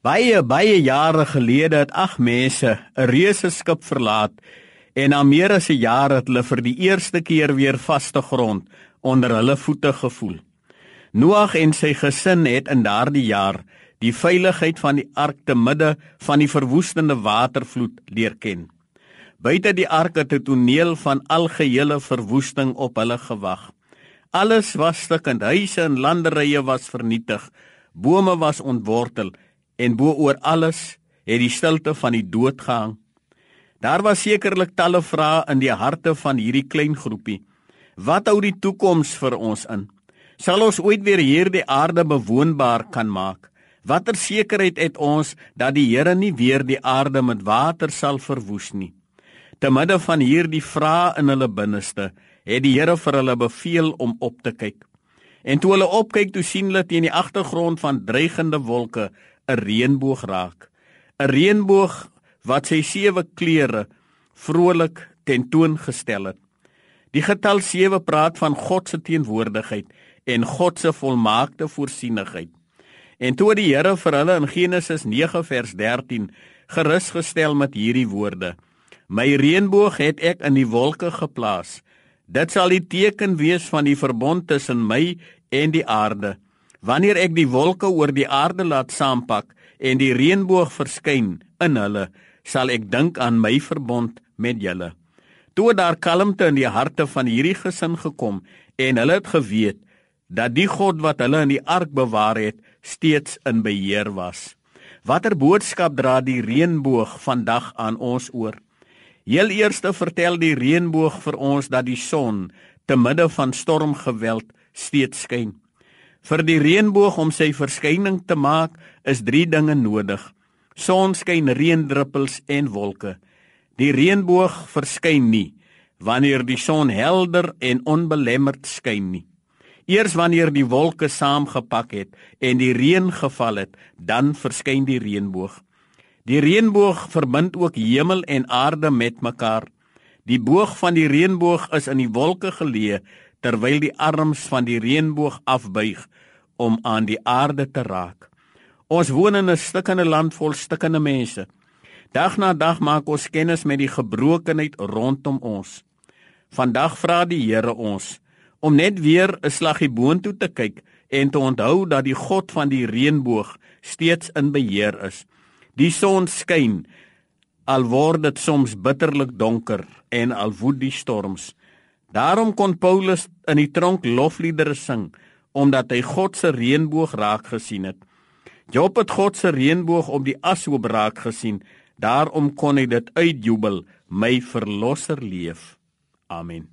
Baie baie jare gelede het ag mense 'n reuse skip verlaat en na meer as 'n jaar het hulle vir die eerste keer weer vaste grond onder hulle voete gevoel. Noag en sy gesin het in daardie jaar die veiligheid van die ark te midde van die verwoestende watervloed leer ken. Buite die ark het 'n toneel van algehele verwoesting op hulle gewag. Alles was stukkend, huise en landerye was vernietig, bome was ontwortel en bo oor alles het die stilte van die dood gehang. Daar was sekerlik talle vrae in die harte van hierdie klein groepie. Wat hou die toekoms vir ons in? Sal ons ooit weer hierdie aarde bewoonbaar kan maak? Watter sekerheid het ons dat die Here nie weer die aarde met water sal verwoes nie? Te midde van hierdie vrae in hulle binneste, het die Here vir hulle beveel om op te kyk. En toe hulle opkyk, toe sien hulle teen die agtergrond van dreigende wolke 'n reënboog raak. 'n Reënboog wat sy sewe kleure vrolik tentoongestel het. Die getal 7 praat van God se teenwoordigheid en God se volmaakte voorsienigheid. En toe die Here vir hulle in Genesis 9 vers 13 gerus gestel met hierdie woorde: My reënboog het ek in die wolke geplaas. Dit sal die teken wees van die verbond tussen my en die aarde. Wanneer ek die wolke oor die aarde laat saampak en die reënboog verskyn in hulle, sal ek dink aan my verbond met julle. Toe daar kalmte in die harte van hierdie gesin gekom en hulle het geweet dat die God wat hulle in die ark bewaar het, steeds in beheer was. Watter boodskap dra die reënboog vandag aan ons oor? Heel eerste vertel die reënboog vir ons dat die son te midde van stormgeweld steeds skyn. Vir die reënboog om sy verskyning te maak, is 3 dinge nodig: sonskyn, reendruppels en wolke. Die reënboog verskyn nie wanneer die son helder en onbelemmerd skyn nie. Eers wanneer die wolke saamgepak het en die reën geval het, dan verskyn die reënboog. Die reënboog verbind ook hemel en aarde met mekaar. Die boog van die reënboog is in die wolke geleë terwyl die arms van die reënboog afbuig om aan die aarde te raak. Ons woon in 'n stikkende land vol stikkende mense. Dag na dag maak ons kennis met die gebrokenheid rondom ons. Vandag vra die Here ons om net weer 'n slaggie boontoe te kyk en te onthou dat die God van die reënboog steeds in beheer is. Die son skyn al word dit soms bitterlik donker en al woed die storms. Daarom kon Paulus in die tronk lofliedere sing omdat hy God se reënboog raak gesien het. Job het God se reënboog op die ashoop raak gesien. Daarom kon hy dit uitjubel, my verlosser leef. Amen.